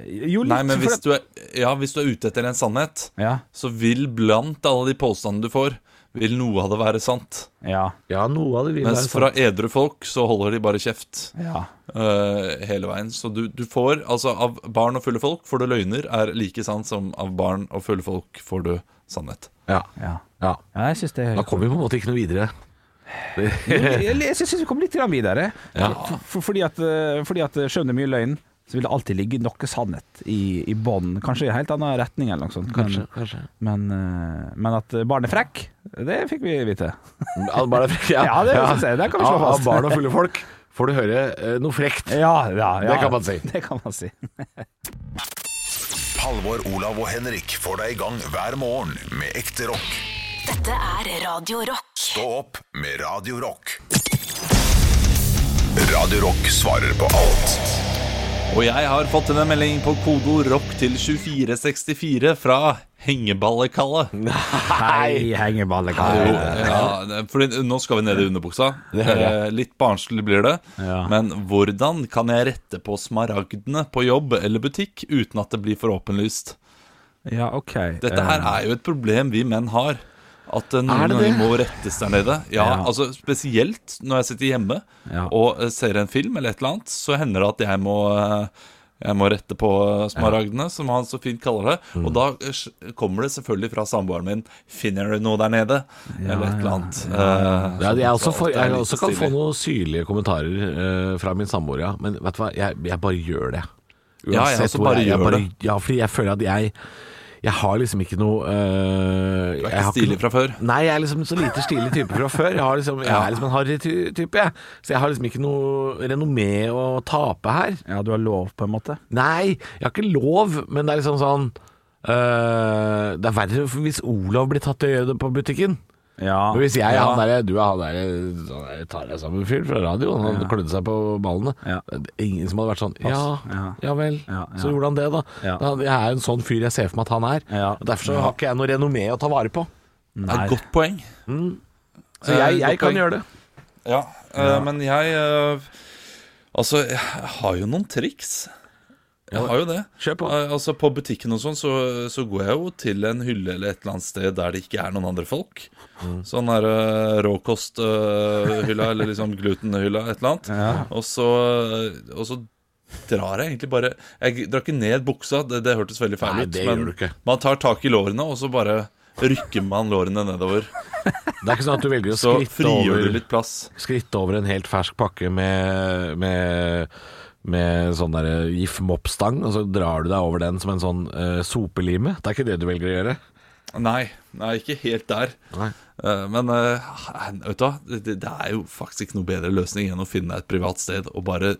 Jo, litt,
Nei, men hvis du, er, ja, hvis du er ute etter en sannhet,
Ja.
så vil blant alle de påstandene du får, vil noe av det være sant.
Ja.
Ja, noe av det vil
Mens
være
fra
sant.
edru folk så holder de bare kjeft
Ja.
uh, hele veien. Så du, du får, altså av barn og fulle folk får du løgner, er like sant som av barn og fulle folk får du sannhet.
Ja.
Ja.
ja.
ja, jeg synes det er
Da kommer vi på en måte ikke noe videre.
Jeg, syns vi kom litt videre.
Ja.
For, for, fordi at, eh, fordi at eh, selv om det er mye løgn, så vil det alltid ligge noe sannhet i, i bånn. Kanskje i en helt annen retning eller noe sånt.
Kanskje.
Men,
kanskje.
men, eh, men at barn er frekk, det fikk vi vite.
Ja, bare, ja,
Ja, det jeg. Det kan vi slå fast.
Av barn og fulle folk får du høre eh, noe frekt.
Ja, ja, ja.
Det kan man si.
Det kan man si.
Halvor, Olav og Henrik får deg i gang hver morgen med ekte rock.
Dette er Radio Rock.
Stå opp med Radio Rock. Radio Rock svarer på alt.
Og jeg har fått en melding på kodo rock til 2464 fra Hengeballekalle.
Nei, hengeballekalle.
Ja, fordi nå skal vi ned i underbuksa. Eh, litt barnslig blir det. Men hvordan kan jeg rette på smaragdene på jobb eller butikk uten at det blir for åpenlyst?
Ja, ok.
Dette her
Eh,
er jo et problem vi menn har. At eh, noen ganger må rettes der nede. Ja,
Ja.
altså Spesielt når jeg sitter hjemme
Ja.
og eh, ser en film eller et eller annet, så hender det at jeg må eh, jeg må rette på smaragdene, som han så fint kaller det.
Mm.
Og da kommer det selvfølgelig fra samboeren min 'Finner du noe der nede?' eller et eller annet. Eh,
Ja, jeg, også
er
jeg også kan få noen syrlige kommentarer eh, fra min samboer, ja. Men vet du hva, jeg, jeg bare gjør det.
Ja, jeg også bare
jeg,
gjør
bare,
det.
Ja, fordi jeg føler at jeg Jeg har liksom ikke noe eh,
Du er
jeg har
ikke stilig fra før?
Nei, jeg er liksom så lite stilig type fra før. Jeg, har liksom, jeg er liksom en harry type, jeg. Så jeg har liksom ikke noe renommé å tape her.
Ja, du har lov, på en måte.
Nei, jeg har ikke lov, men det er liksom sånn eh, Det er verre hvis Olav blir tatt i å gjøre det på butikken.
Ja.
Men hvis jeg er
Ja.
han der, du er han der sånn der, tar deg sammen fyr fra radioen, han
Ja.
klødde seg på ballene.
Ja.
Ingen som hadde vært sånn Ja,
Ja.
ja vel.
Ja, ja.
Så gjorde han det, da.
Ja.
Jeg er en sånn fyr jeg ser for meg at han er.
Ja.
Og Derfor så har ikke jeg noe renommé å ta vare på.
Det er et godt poeng.
Så jeg, jeg,
jeg
kan
poeng.
gjøre det.
Ja, eh, men jeg eh, Altså, jeg har jo noen triks. Jeg har jo det.
På.
Eh, altså På butikken og sånn så, så går jeg jo til en hylle eller et eller annet sted der det ikke er noen andre folk.
Mm.
Sånn der uh, råkosthylla eller liksom glutenhylla, et eller annet.
Ja.
Og, så, eh, og så drar jeg egentlig bare Jeg drar ikke ned buksa, det, det hørtes veldig feil
Nei,
ut. men man tar tak i lårene, og så bare rykker man lårene nedover.
Det er ikke sånn at du velger å skritte over,
litt plass.
skritte over en helt fersk pakke med, med, med sånn der GIF moppstang, og så drar du deg over den som en sånn uh, sopelime. Det er ikke det du velger å gjøre.
Nei, nei, ikke helt der.
Nei.
Eh, men uh, vet du hva, det, det er jo faktisk ikke noe bedre løsning enn å finne et privat sted og bare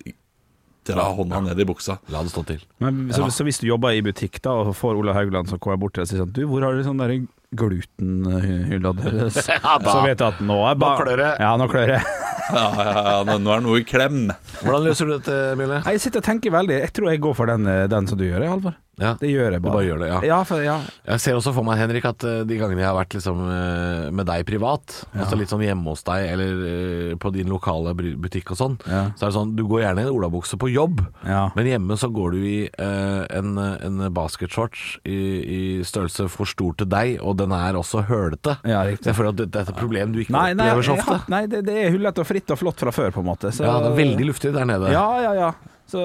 dra hånda ned i buksa.
La det stå til.
Men, så,
Ja.
så hvis du jobber i butikk da og får Ola Haugland som kommer bort til deg og sier sånn Du, hvor har du sånn der glutenhylla deres?
Ja, da-
så vet du at nå er ba-
Nå klør det.
Ja, nå klør det.
Ja, ja, ja, nå er det noe i klem.
Hvordan løser du dette, Mille?
Jeg sitter og tenker veldig Jeg tror jeg går for den, eh, den som du gjør, Halvor.
Ja.
Det gjør jeg bare.
bare gjør det, ja.
Ja, for, ja.
Jeg ser også for meg, Henrik, at eh, de gangene jeg har vært liksom, eh, med deg privat, altså litt sånn hjemme hos deg eller eh, på din lokale butikk og sånn, så er det sånn du går gjerne i en olabukse på jobb, men hjemme så går du i uh, en, en basketshorts i, i størrelse for stor til deg, og den er også hølete.
Ja.
Så jeg føler at dette er et problem du ikke
Nei,
opplever så ofte.
nei det, det er hullete og fritt og flott fra før, på en måte. Så,
Ja, det er veldig luftig der nede.
Ja, ja, ja. Så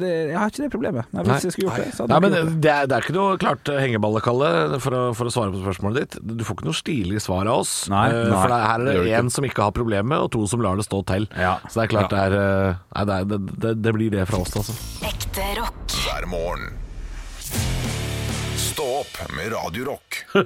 det, jeg har ikke det problemet. Nei, hvis jeg skulle gjort det, så hadde
Nei,
jeg
men
gjort det.
det er, det er ikke noe klart hengeballekalle for, å- for å svare på spørsmålet ditt. Du får ikke noe stilig svar av oss.
Nei,
Eh,
nei,
for det, her
det
er
gjør
det
du
én som ikke har problemet, og to som lar det stå til. Så det er klart det er eh, Nei, det, er, det, det, det blir det fra oss, altså.
Ekte rock.
hver morgen. Stå opp med Radio Rock.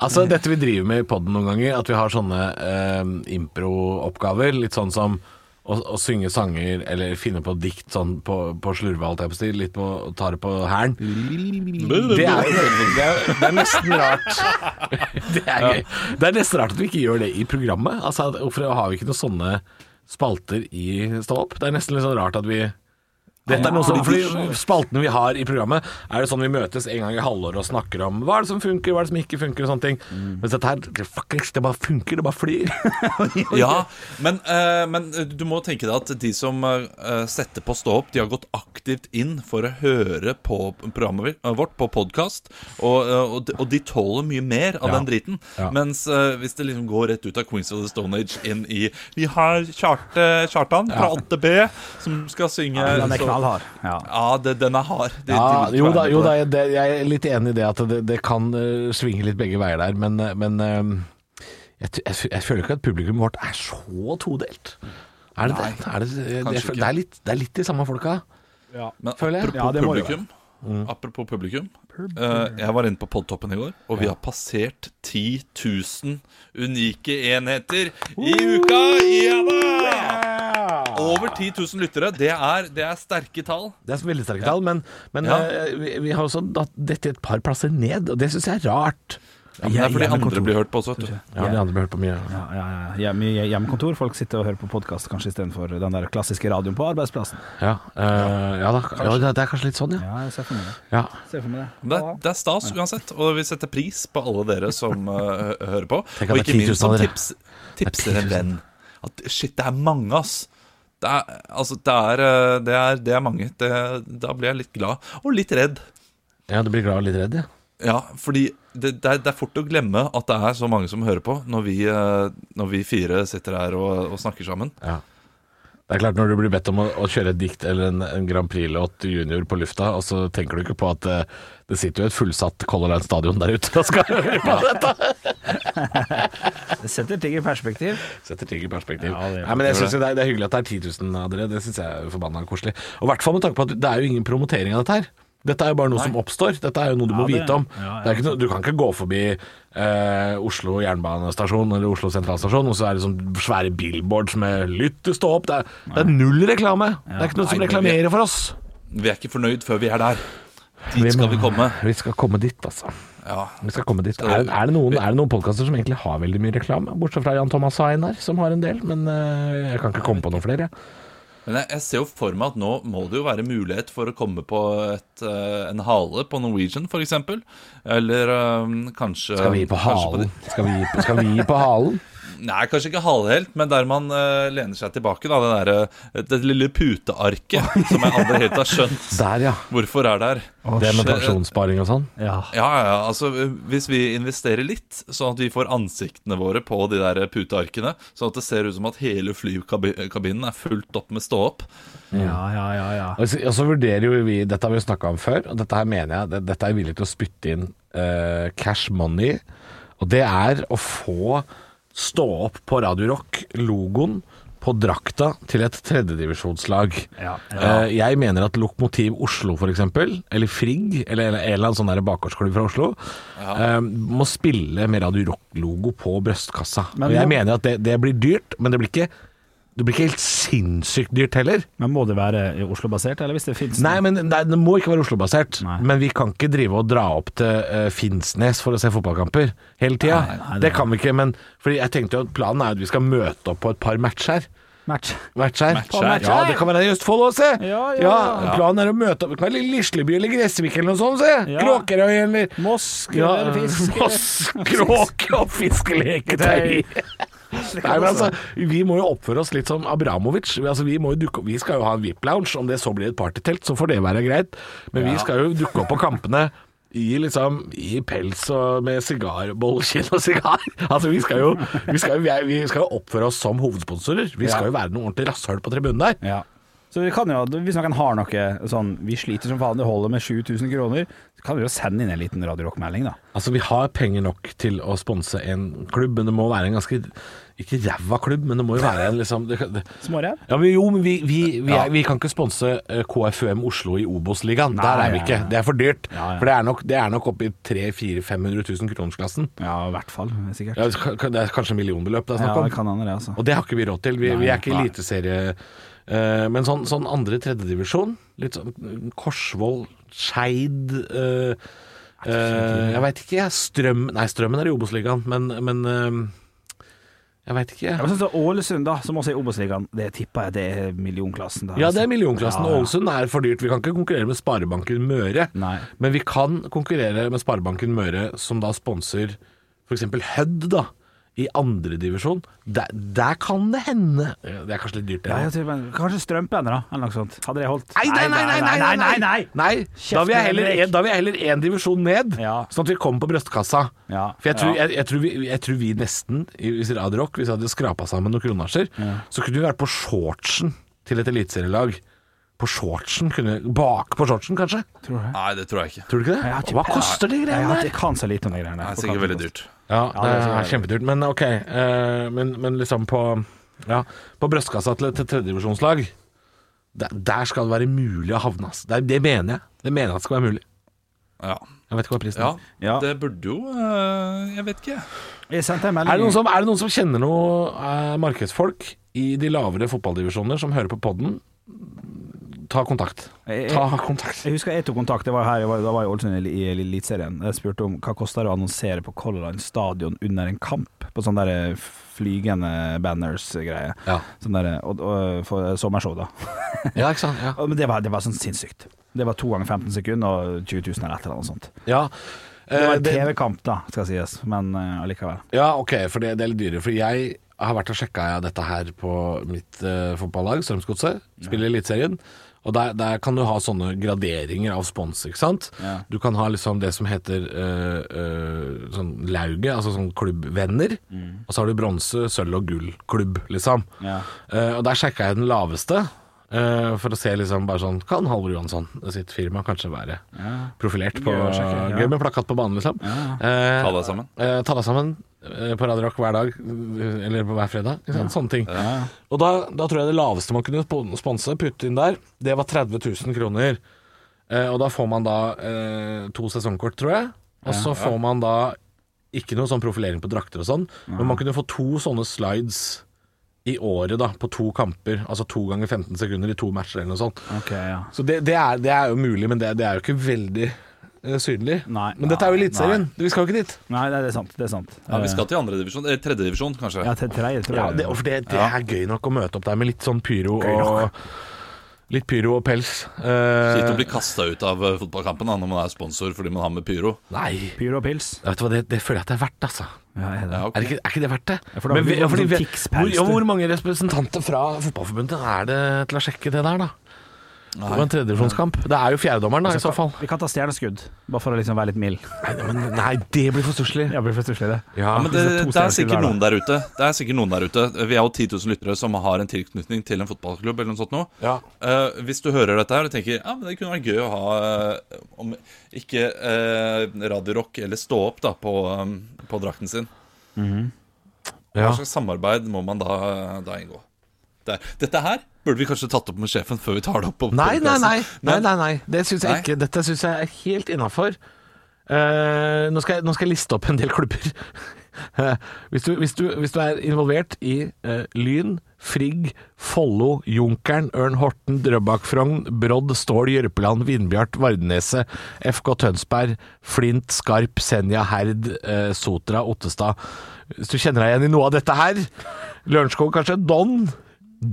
Altså, dette vi driver med i podden noen ganger, at vi har sånne eh, impro-oppgaver, litt sånn som å, å synge sanger eller finne på dikt sånn på, på slurve, alt jeg på stil, litt på, ta det på hælen. Det det, det er nesten rart. Det er gøy. Det er nesten rart at vi ikke gjør det i programmet. Altså, Hvorfor har vi ikke noen sånne spalter i Stå opp? Det er nesten litt sånn rart at vi dette er noe som, fordi Spaltene vi har i programmet, er det sånn vi møtes en gang i halvåret og snakker om hva er det som funker, hva er det som ikke funker, og sånne ting. Mens dette her, det, fuckings, det bare funker, det bare flyr.
Ja, men, uh, men du må tenke deg at de som uh, setter på Stå opp, de har gått aktivt inn for å høre på programmet vårt på podkast, og, uh, og, de- og de tåler mye mer av
Ja.
den driten.
Ja.
Mens eh, hvis det liksom går rett ut av Queens of the Stone Age inn i Vi har Kjartan fra 8B som skal synge
Ja, knallhard. Ja.
Ja, det, den er hard. Det,
Ja, jo da, jo da jeg, det, jeg er litt enig i det at det, det kan uh, svinge litt begge veier der, men, eh, men uh, jeg, jeg, jeg føler ikke at publikum vårt er så todelt. Er det
Nei,
det? Er det, er litt, det er litt de samme folka.
Men
føler jeg.
apropos
Ja, det må det
publikum, apropos publikum uh, Jeg var inne på Podtoppen i går, og vi har passert 10 000 unike enheter i uka! Ja da! Over 10 000 lyttere. Det er, det er sterke tall.
Det er veldig sterke tall, men, men
Ja.
eh, vi, vi har også datt dette et par plasser ned, og det syns jeg er rart.
Ja, men det er fordi andre blir hørt på også. vet du.
Ja, de andre blir hørt på mye.
Ja, ja, ja. Hjemme, hjemmekontor. Folk sitter og hører på podkast kanskje istedenfor den der klassiske radioen på arbeidsplassen.
Ja, uh, ja da. Ja, det, det er kanskje litt sånn, ja.
Ja, jeg ser for meg det.
ja.
For meg det.
Det, det er stas uansett, og vi setter pris på alle dere som uh, hører på.
Tenk at
Og ikke minst som tips, tipser
er
en venn. At shit, det er mange, ass. Det er, altså, det er, eh, det er, det er mange. Det, da blir jeg litt glad, og litt redd.
ja, du blir glad og litt redd, ja.
Ja, fordi det, det, er, det er fort å glemme at det er så mange som hører på når vi, eh, når vi fire sitter her og, og snakker sammen.
Ja. Det er klart Når du blir bedt om å, å kjøre et dikt eller en, en Grand Prix-låt junior på lufta, og så tenker du ikke på at det, det sitter jo et fullsatt Color Line Stadion der ute og skal høre på dette!
Det setter ting i perspektiv.
Setter ting i perspektiv.
Ja, det
Nei, men jeg synes det, er, det er hyggelig at det er 10 000 av dere. Det syns jeg er forbanna koselig. Og i hvert fall med tanke på at det er jo ingen promotering av dette her. Dette er jo bare noe som oppstår. Dette er jo noe du
Ja,
må
det-
vite om.
ja, ja.
Det er ikke noe, du kan ikke gå forbi eh, Oslo jernbanestasjon eller Oslo sentralstasjon, og så er det sånn svære billboards med 'lytt til stå opp'. Det er, det er null reklame. Det er ikke noe som
Nei, vi-
reklamerer for oss.
Vi er ikke fornøyd før vi er der.
Vi
Dit skal vi komme.
Vi skal komme dit, altså.
Ja.
Vi skal komme dit. Er, er det noen, er det noen podkaster som egentlig har veldig mye reklame? Bortsett fra Jan Thomas og Einar, som har en del. Men eh, jeg kan ikke komme på noen flere.
Men jeg, jeg ser jo for meg at nå må det jo være mulighet for å komme på et, eh, en hale på Norwegian, f.eks. Eller eh, kanskje
Skal vi gi på halen? Skal vi, skal vi gi på halen?
Nei, kanskje ikke halvhelt, men der man uh, lener seg tilbake. da Det, der, eh, det lille putearket som jeg aldri helt har skjønt
Der, ja.
hvorfor er der.
Det med pensjonssparing og sånn?
Ja.
Ja, ja, altså Hvis vi investerer litt, sånn at vi får ansiktene våre på de der putearkene, sånn at det ser ut som at hele flykabinen er fullt opp med ståopp
Ja, ja, ja, ja.
Og så, og så vurderer jo vi Dette har vi jo snakka om før, og dette her mener jeg det, Dette er jeg villig til å spytte inn uh, cash money. Og det er å få stå opp på Radio Rock, logoen, på drakta til et tredjedivisjonslag.
Ja,
ja. jeg mener at Lokomotiv Oslo f.eks., eller Frigg, eller en eller annen sånn der bakgårdsklubb fra Oslo, ja. må spille med Radio Rock-logo på brystkassa.
Men
og jeg mener at det, det blir dyrt, men det blir ikke det blir ikke helt sinnssykt dyrt heller.
Men må det være Oslo-basert, eller hvis det fins
Nei, men nei, det må ikke være Oslo-basert. Men vi kan ikke drive og dra opp til uh, Finnsnes for å se fotballkamper hele tida.
Nei,
det kan vi ikke. Men fordi jeg tenkte jo at planen er at vi skal møte opp på et par matcher.
match?
Matcher.
Matcher.
Ja, det kan være i Østfold òg, se!
Ja, ja, ja.
Planen er å møte opp Det kan være Lisleby eller Gressvik eller noe sånt, se!
Ja.
Kråkerøy eller
Mosk
ja? Moss, kråke og fiskeleketøy. Nei, men altså, Vi må jo oppføre oss litt som Abramovic. Vi, altså, vi, må jo dukke, vi skal jo ha en VIP-lounge. Om det så blir et partytelt, så får det være greit. Men vi skal jo dukke opp på kampene i liksom i pels og med sigarbollekinn og sigar. Altså, vi skal jo, vi skal, jo- vi vi skal jo oppføre oss som hovedsponsorer. Vi skal jo være noe ordentlig rasshøl på tribunen der.
Ja. Så vi kan jo, hvis noen har noe sånn Vi sliter som faen, det holder med 7000 kroner, så kan vi jo sende inn en liten Radio Rock-melding, da.
Altså, vi har penger nok til å sponse en klubb, men det må være en ganske Ikke ræva klubb, men det må jo være en liksom det, det,
Smårev?
Ja, men jo, men vi, vi, vi, er, vi kan ikke sponse eh, KFUM Oslo i Obos-ligaen. Der er vi ikke. Det er for dyrt. For det er nok, det er nok oppe i 300 000-500 000 kronersklassen.
Ja, i hvert fall. Sikkert.
Ja, det er kanskje millionbeløp det er snakk om.
Ja, det kan hende det, altså.
Og det har ikke vi råd til. Vi,
Nei,
er ikke eliteserie. eh, men sånn, sånn andre tredjedivisjon, litt sånn Korsvoll, Skeid eh, eh, Jeg veit ikke, jeg. Strøm Nei, Strømmen er i Obos-ligaen, men, men eh, jeg veit ikke.
Jeg synes det er Ålesund, da, som også er i Obos-ligaen, det tipper jeg det er millionklassen. Da,
Ja, det er millionklassen.
Ja, ja.
Ålesund er for dyrt. Vi kan ikke konkurrere med Sparebanken Møre. Men vi kan konkurrere med Sparebanken Møre, som da sponser f.eks. Hødd, da. I andredivisjon. Der, der kan det hende Det er kanskje litt dyrt, det.
Ja, jeg tror, men, kanskje strømpene, da, eller noe sånt. Hadde det holdt?
Nei, nei, nei, nei, nei, nei, nei, nei. nei. Da vil jeg heller, en, da vil jeg heller en divisjon ned, sånn at vi kommer på brystkassa. For jeg tror,
Ja.
jeg, jeg, tror vi, jeg tror vi nesten, i- hvis Radio Rock, hvis vi hadde skrapa sammen noen kronasjer, så kunne vi vært på shortsen til et eliteserielag. På shortsen, kunne, bak på shortsen kanskje?
Nei, det tror jeg ikke.
Tror du ikke det? Hva koster de greiene der?
jeg kan så lite om de greiene
Det er sikkert veldig dyrt.
Ja, det er
er-
kjempedyrt. Men ok, eh, men, men liksom på ja, På brystkassa til et tredjedivisjonslag, der, der skal det være mulig å havne. ass. Det, det mener jeg. Det mener jeg at skal være mulig.
Ja.
Jeg vet ikke hva prisen
Ja,
er.
Ja.
det burde jo øh, Jeg vet ikke.
Jeg sendte en
Er det, noen som, er det noen som kjenner noe eh, markedsfolk i de lavere fotballdivisjoner som hører på podden? Ta kontakt. Ta kontakt.
Jeg husker jeg tok kontakt, det var her, jeg var, da var jeg i Ålesund i, Eliteserien. Jeg spurte om hva koster det å annonsere på Color Line stadion under en kamp, på sånne der flygende banners-greie.
Ja.
Sånn der, og, og, for sommershow, da.
Ja, ikke sant? Ja.
Men det var, det var sånn sinnssykt. Det var to ganger 15 sekunder og 20 000 eller et eller annet sånt.
Ja,
Det var
eh,
en TV-kamp, da, skal sies, men eh, allikevel.
Ja, ok, for det, det er litt dyrere. For jeg har vært og sjekka dette her på mitt uh, fotballag, Strømsgodset. Spiller i Eliteserien. Og der, der kan du ha sånne graderinger av spons, ikke sant.
Ja.
Du kan ha liksom det som heter øh, øh, sånn lauget, altså sånn klubbvenner. Og så har du bronse, sølv og gull klubb, liksom.
Ja.
Uh, og der sjekka jeg den laveste. Eh, for å se liksom bare sånn Kan Halvor Johansson sitt firma kanskje være
Ja.
profilert på
Gøy ja.
Gøy med plakat på banen, liksom. Eh,
Ta deg sammen.
Uh, ta deg sammen på Radio Rock hver dag, eller på hver fredag. Sånne ting.
Ja.
Og da, da tror jeg det laveste man kunne sponse, putte inn der, det var 30 000 kroner. Eh, og da får man da eh, to sesongkort, tror jeg. Og så
Ja.
får man da ikke noe sånn profilering på drakter og sånn, men man kunne få to sånne slides i året da, på to kamper. Altså to ganger 15 sekunder i to matcher eller noe sånt.
Okay, ja.
Så det, det, er, det er jo mulig, men det, det er jo ikke veldig eh, synlig.
Nei,
men dette er jo Eliteserien. Vi skal jo ikke dit.
Nei, det er sant. Det er sant.
Ja, Vi skal til andredivisjon, eller tredjedivisjon tredje divisjon, kanskje.
Ja, til tredje, tror
Ja, det, for det, det er gøy nok å møte opp der med litt sånn pyro
Gøy nok.
og Litt pyro og pels.
Kjipt å
Eh,
bli kasta ut av eh, fotballkampen da, når man er sponsor fordi man har med pyro.
nei,
Pyro og pils.
vet du hva, det, det føler jeg at det er verdt, altså.
Ja, er det.
Ja, okay.
Er, ikke, er ikke det verdt det?
Ja, for da
Men vi- fordi
sånn
vi- hvor, ja, hvor mange representanter fra Fotballforbundet er det til å sjekke det der, da? Var en tredjedivisjonskamp. Det er jo fjerdedommeren, da, i så fall.
Vi kan ta stjerneskudd, bare for å liksom være litt mild.
Nei, men, nei det blir for stusslig.
Ja, blir for stusslig, det.
Ja,
Ja, men det,
det er
er sikkert noen der ute Det er sikkert noen der ute Vi er jo 10 000 lyttere som har en tilknytning til en fotballklubb eller noe sånt noe.
Ja.
Uh, hvis du hører dette her og tenker Ja, men det kunne vært gøy å ha uh, Om ikke uh, Radio Rock eller Stå opp da på, um, på drakten sin.
Ja.
Hva slags samarbeid må man da, da inngå? Der. Dette her burde vi kanskje tatt opp med sjefen før vi tar det opp
Nei, nei, nei. nei, nei, nei. Det synes jeg ikke. Dette syns jeg er helt innafor. nå, skal jeg, nå skal jeg liste opp en del klubber. Uh, hvis, du, hvis, du, hvis du er involvert i uh, Lyn, Frigg, Follo, Junkeren, Ørn Horten, Drøbak Frogn, Brodd, Stål, Jørpeland, Vindbjart, Vardeneset, FK Tønsberg, Flint, Skarp, Senja, Herd, eh, Sotra, Ottestad Hvis du kjenner deg igjen i noe av dette her Lørenskog kanskje? Don?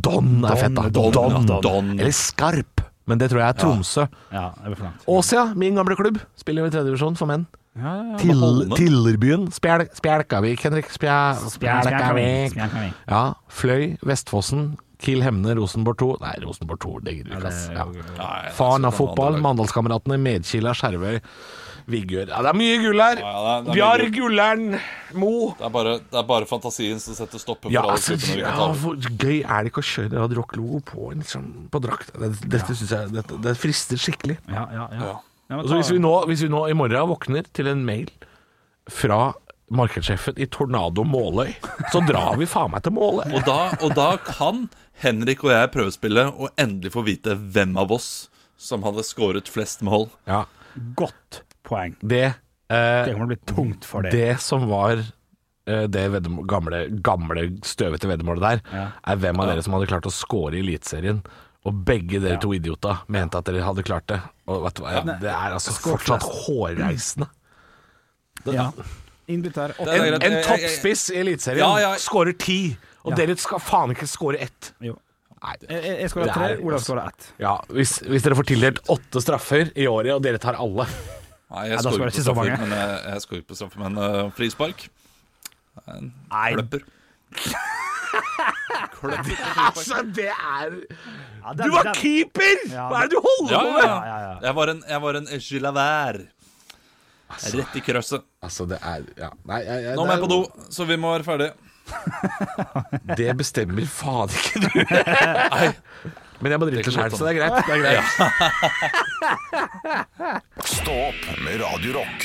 Don er fett, da.
Don,
Don,
don. Don.
Eller Skarp. Men det tror jeg er Tromsø.
Ja, det langt.
Åsia, min gamle klubb, spiller jo i tredjedivisjon for menn.
Ja, ja, ja.
Til, Tillerbyen. Spjel, Spjelkavik, Henrik. Spjelkavik. Ja. Fløy, Vestfossen, Kiel Hemne, Rosenborg 2 Nei, Rosenborg 2 legger du ikke, ass. Faren
altså,
av fotball,
det er-
Mandalskameratene, Medkila, Skjervøy, Vigør Ja, det er mye gull her!
Ja, ja,
Bjarg. Gullern, Mo.
Det er, bare, det er bare fantasien som setter stopper for
Ja,
alle
altså, ja,
kan ta over.
hvor gøy er det ikke å kjøre Radio Rock-logo på, en liksom, på drakt? Det, dette synes jeg dette, Det frister skikkelig.
Ja, ja, ja.
Ja.
Ja, men
hvis, vi nå, hvis vi nå i morgen våkner til en mail fra markedssjefen i Tornado Måløy, så drar vi faen meg til Måløy.
Og da, og da kan Henrik og jeg prøvespille og endelig få vite hvem av oss som hadde skåret flest mål.
Ja,
Godt poeng.
det, eh,
Det kommer til å bli tungt for deg.
det som var eh, det gamle, gamle støvete veddemålet der,
Ja.
er hvem av dere som hadde klart å score i Eliteserien. Og begge dere to idioter mente at dere hadde klart det. Og vet du hva, det er altså fortsatt hårreisende.
Ja. Innbytter.
Er
En, en toppspiss i Eliteserien
Ja, ja.
skårer ti, og
Ja.
dere skal faen ikke skåre ett.
Jo.
Nei,
Jeg, jeg skåra tre, Olav skåra ett.
Ja, hvis, hvis dere får tildelt åtte straffer i året, og dere tar alle
Nei, jeg skårer ikke
så mange.
men jeg, jeg skårer på straffe, men uh, frispark En
Nei.
kløpper. kløpper.
Altså, det er
Ja,
Du var keeper! Hva er det du holder
Ja,
på med?
ja.
ja, ja.
Jeg var en, jeg var en gilavær. Rett i krøsset.
Altså, det er ja. Nei, jeg, jeg,
Nå må jeg på do, så vi må være ferdige.
Det bestemmer faen ikke du.
Nei.
Men jeg må drite sjæl, så det er greit. Det er greit.
Stå opp med Radiorock.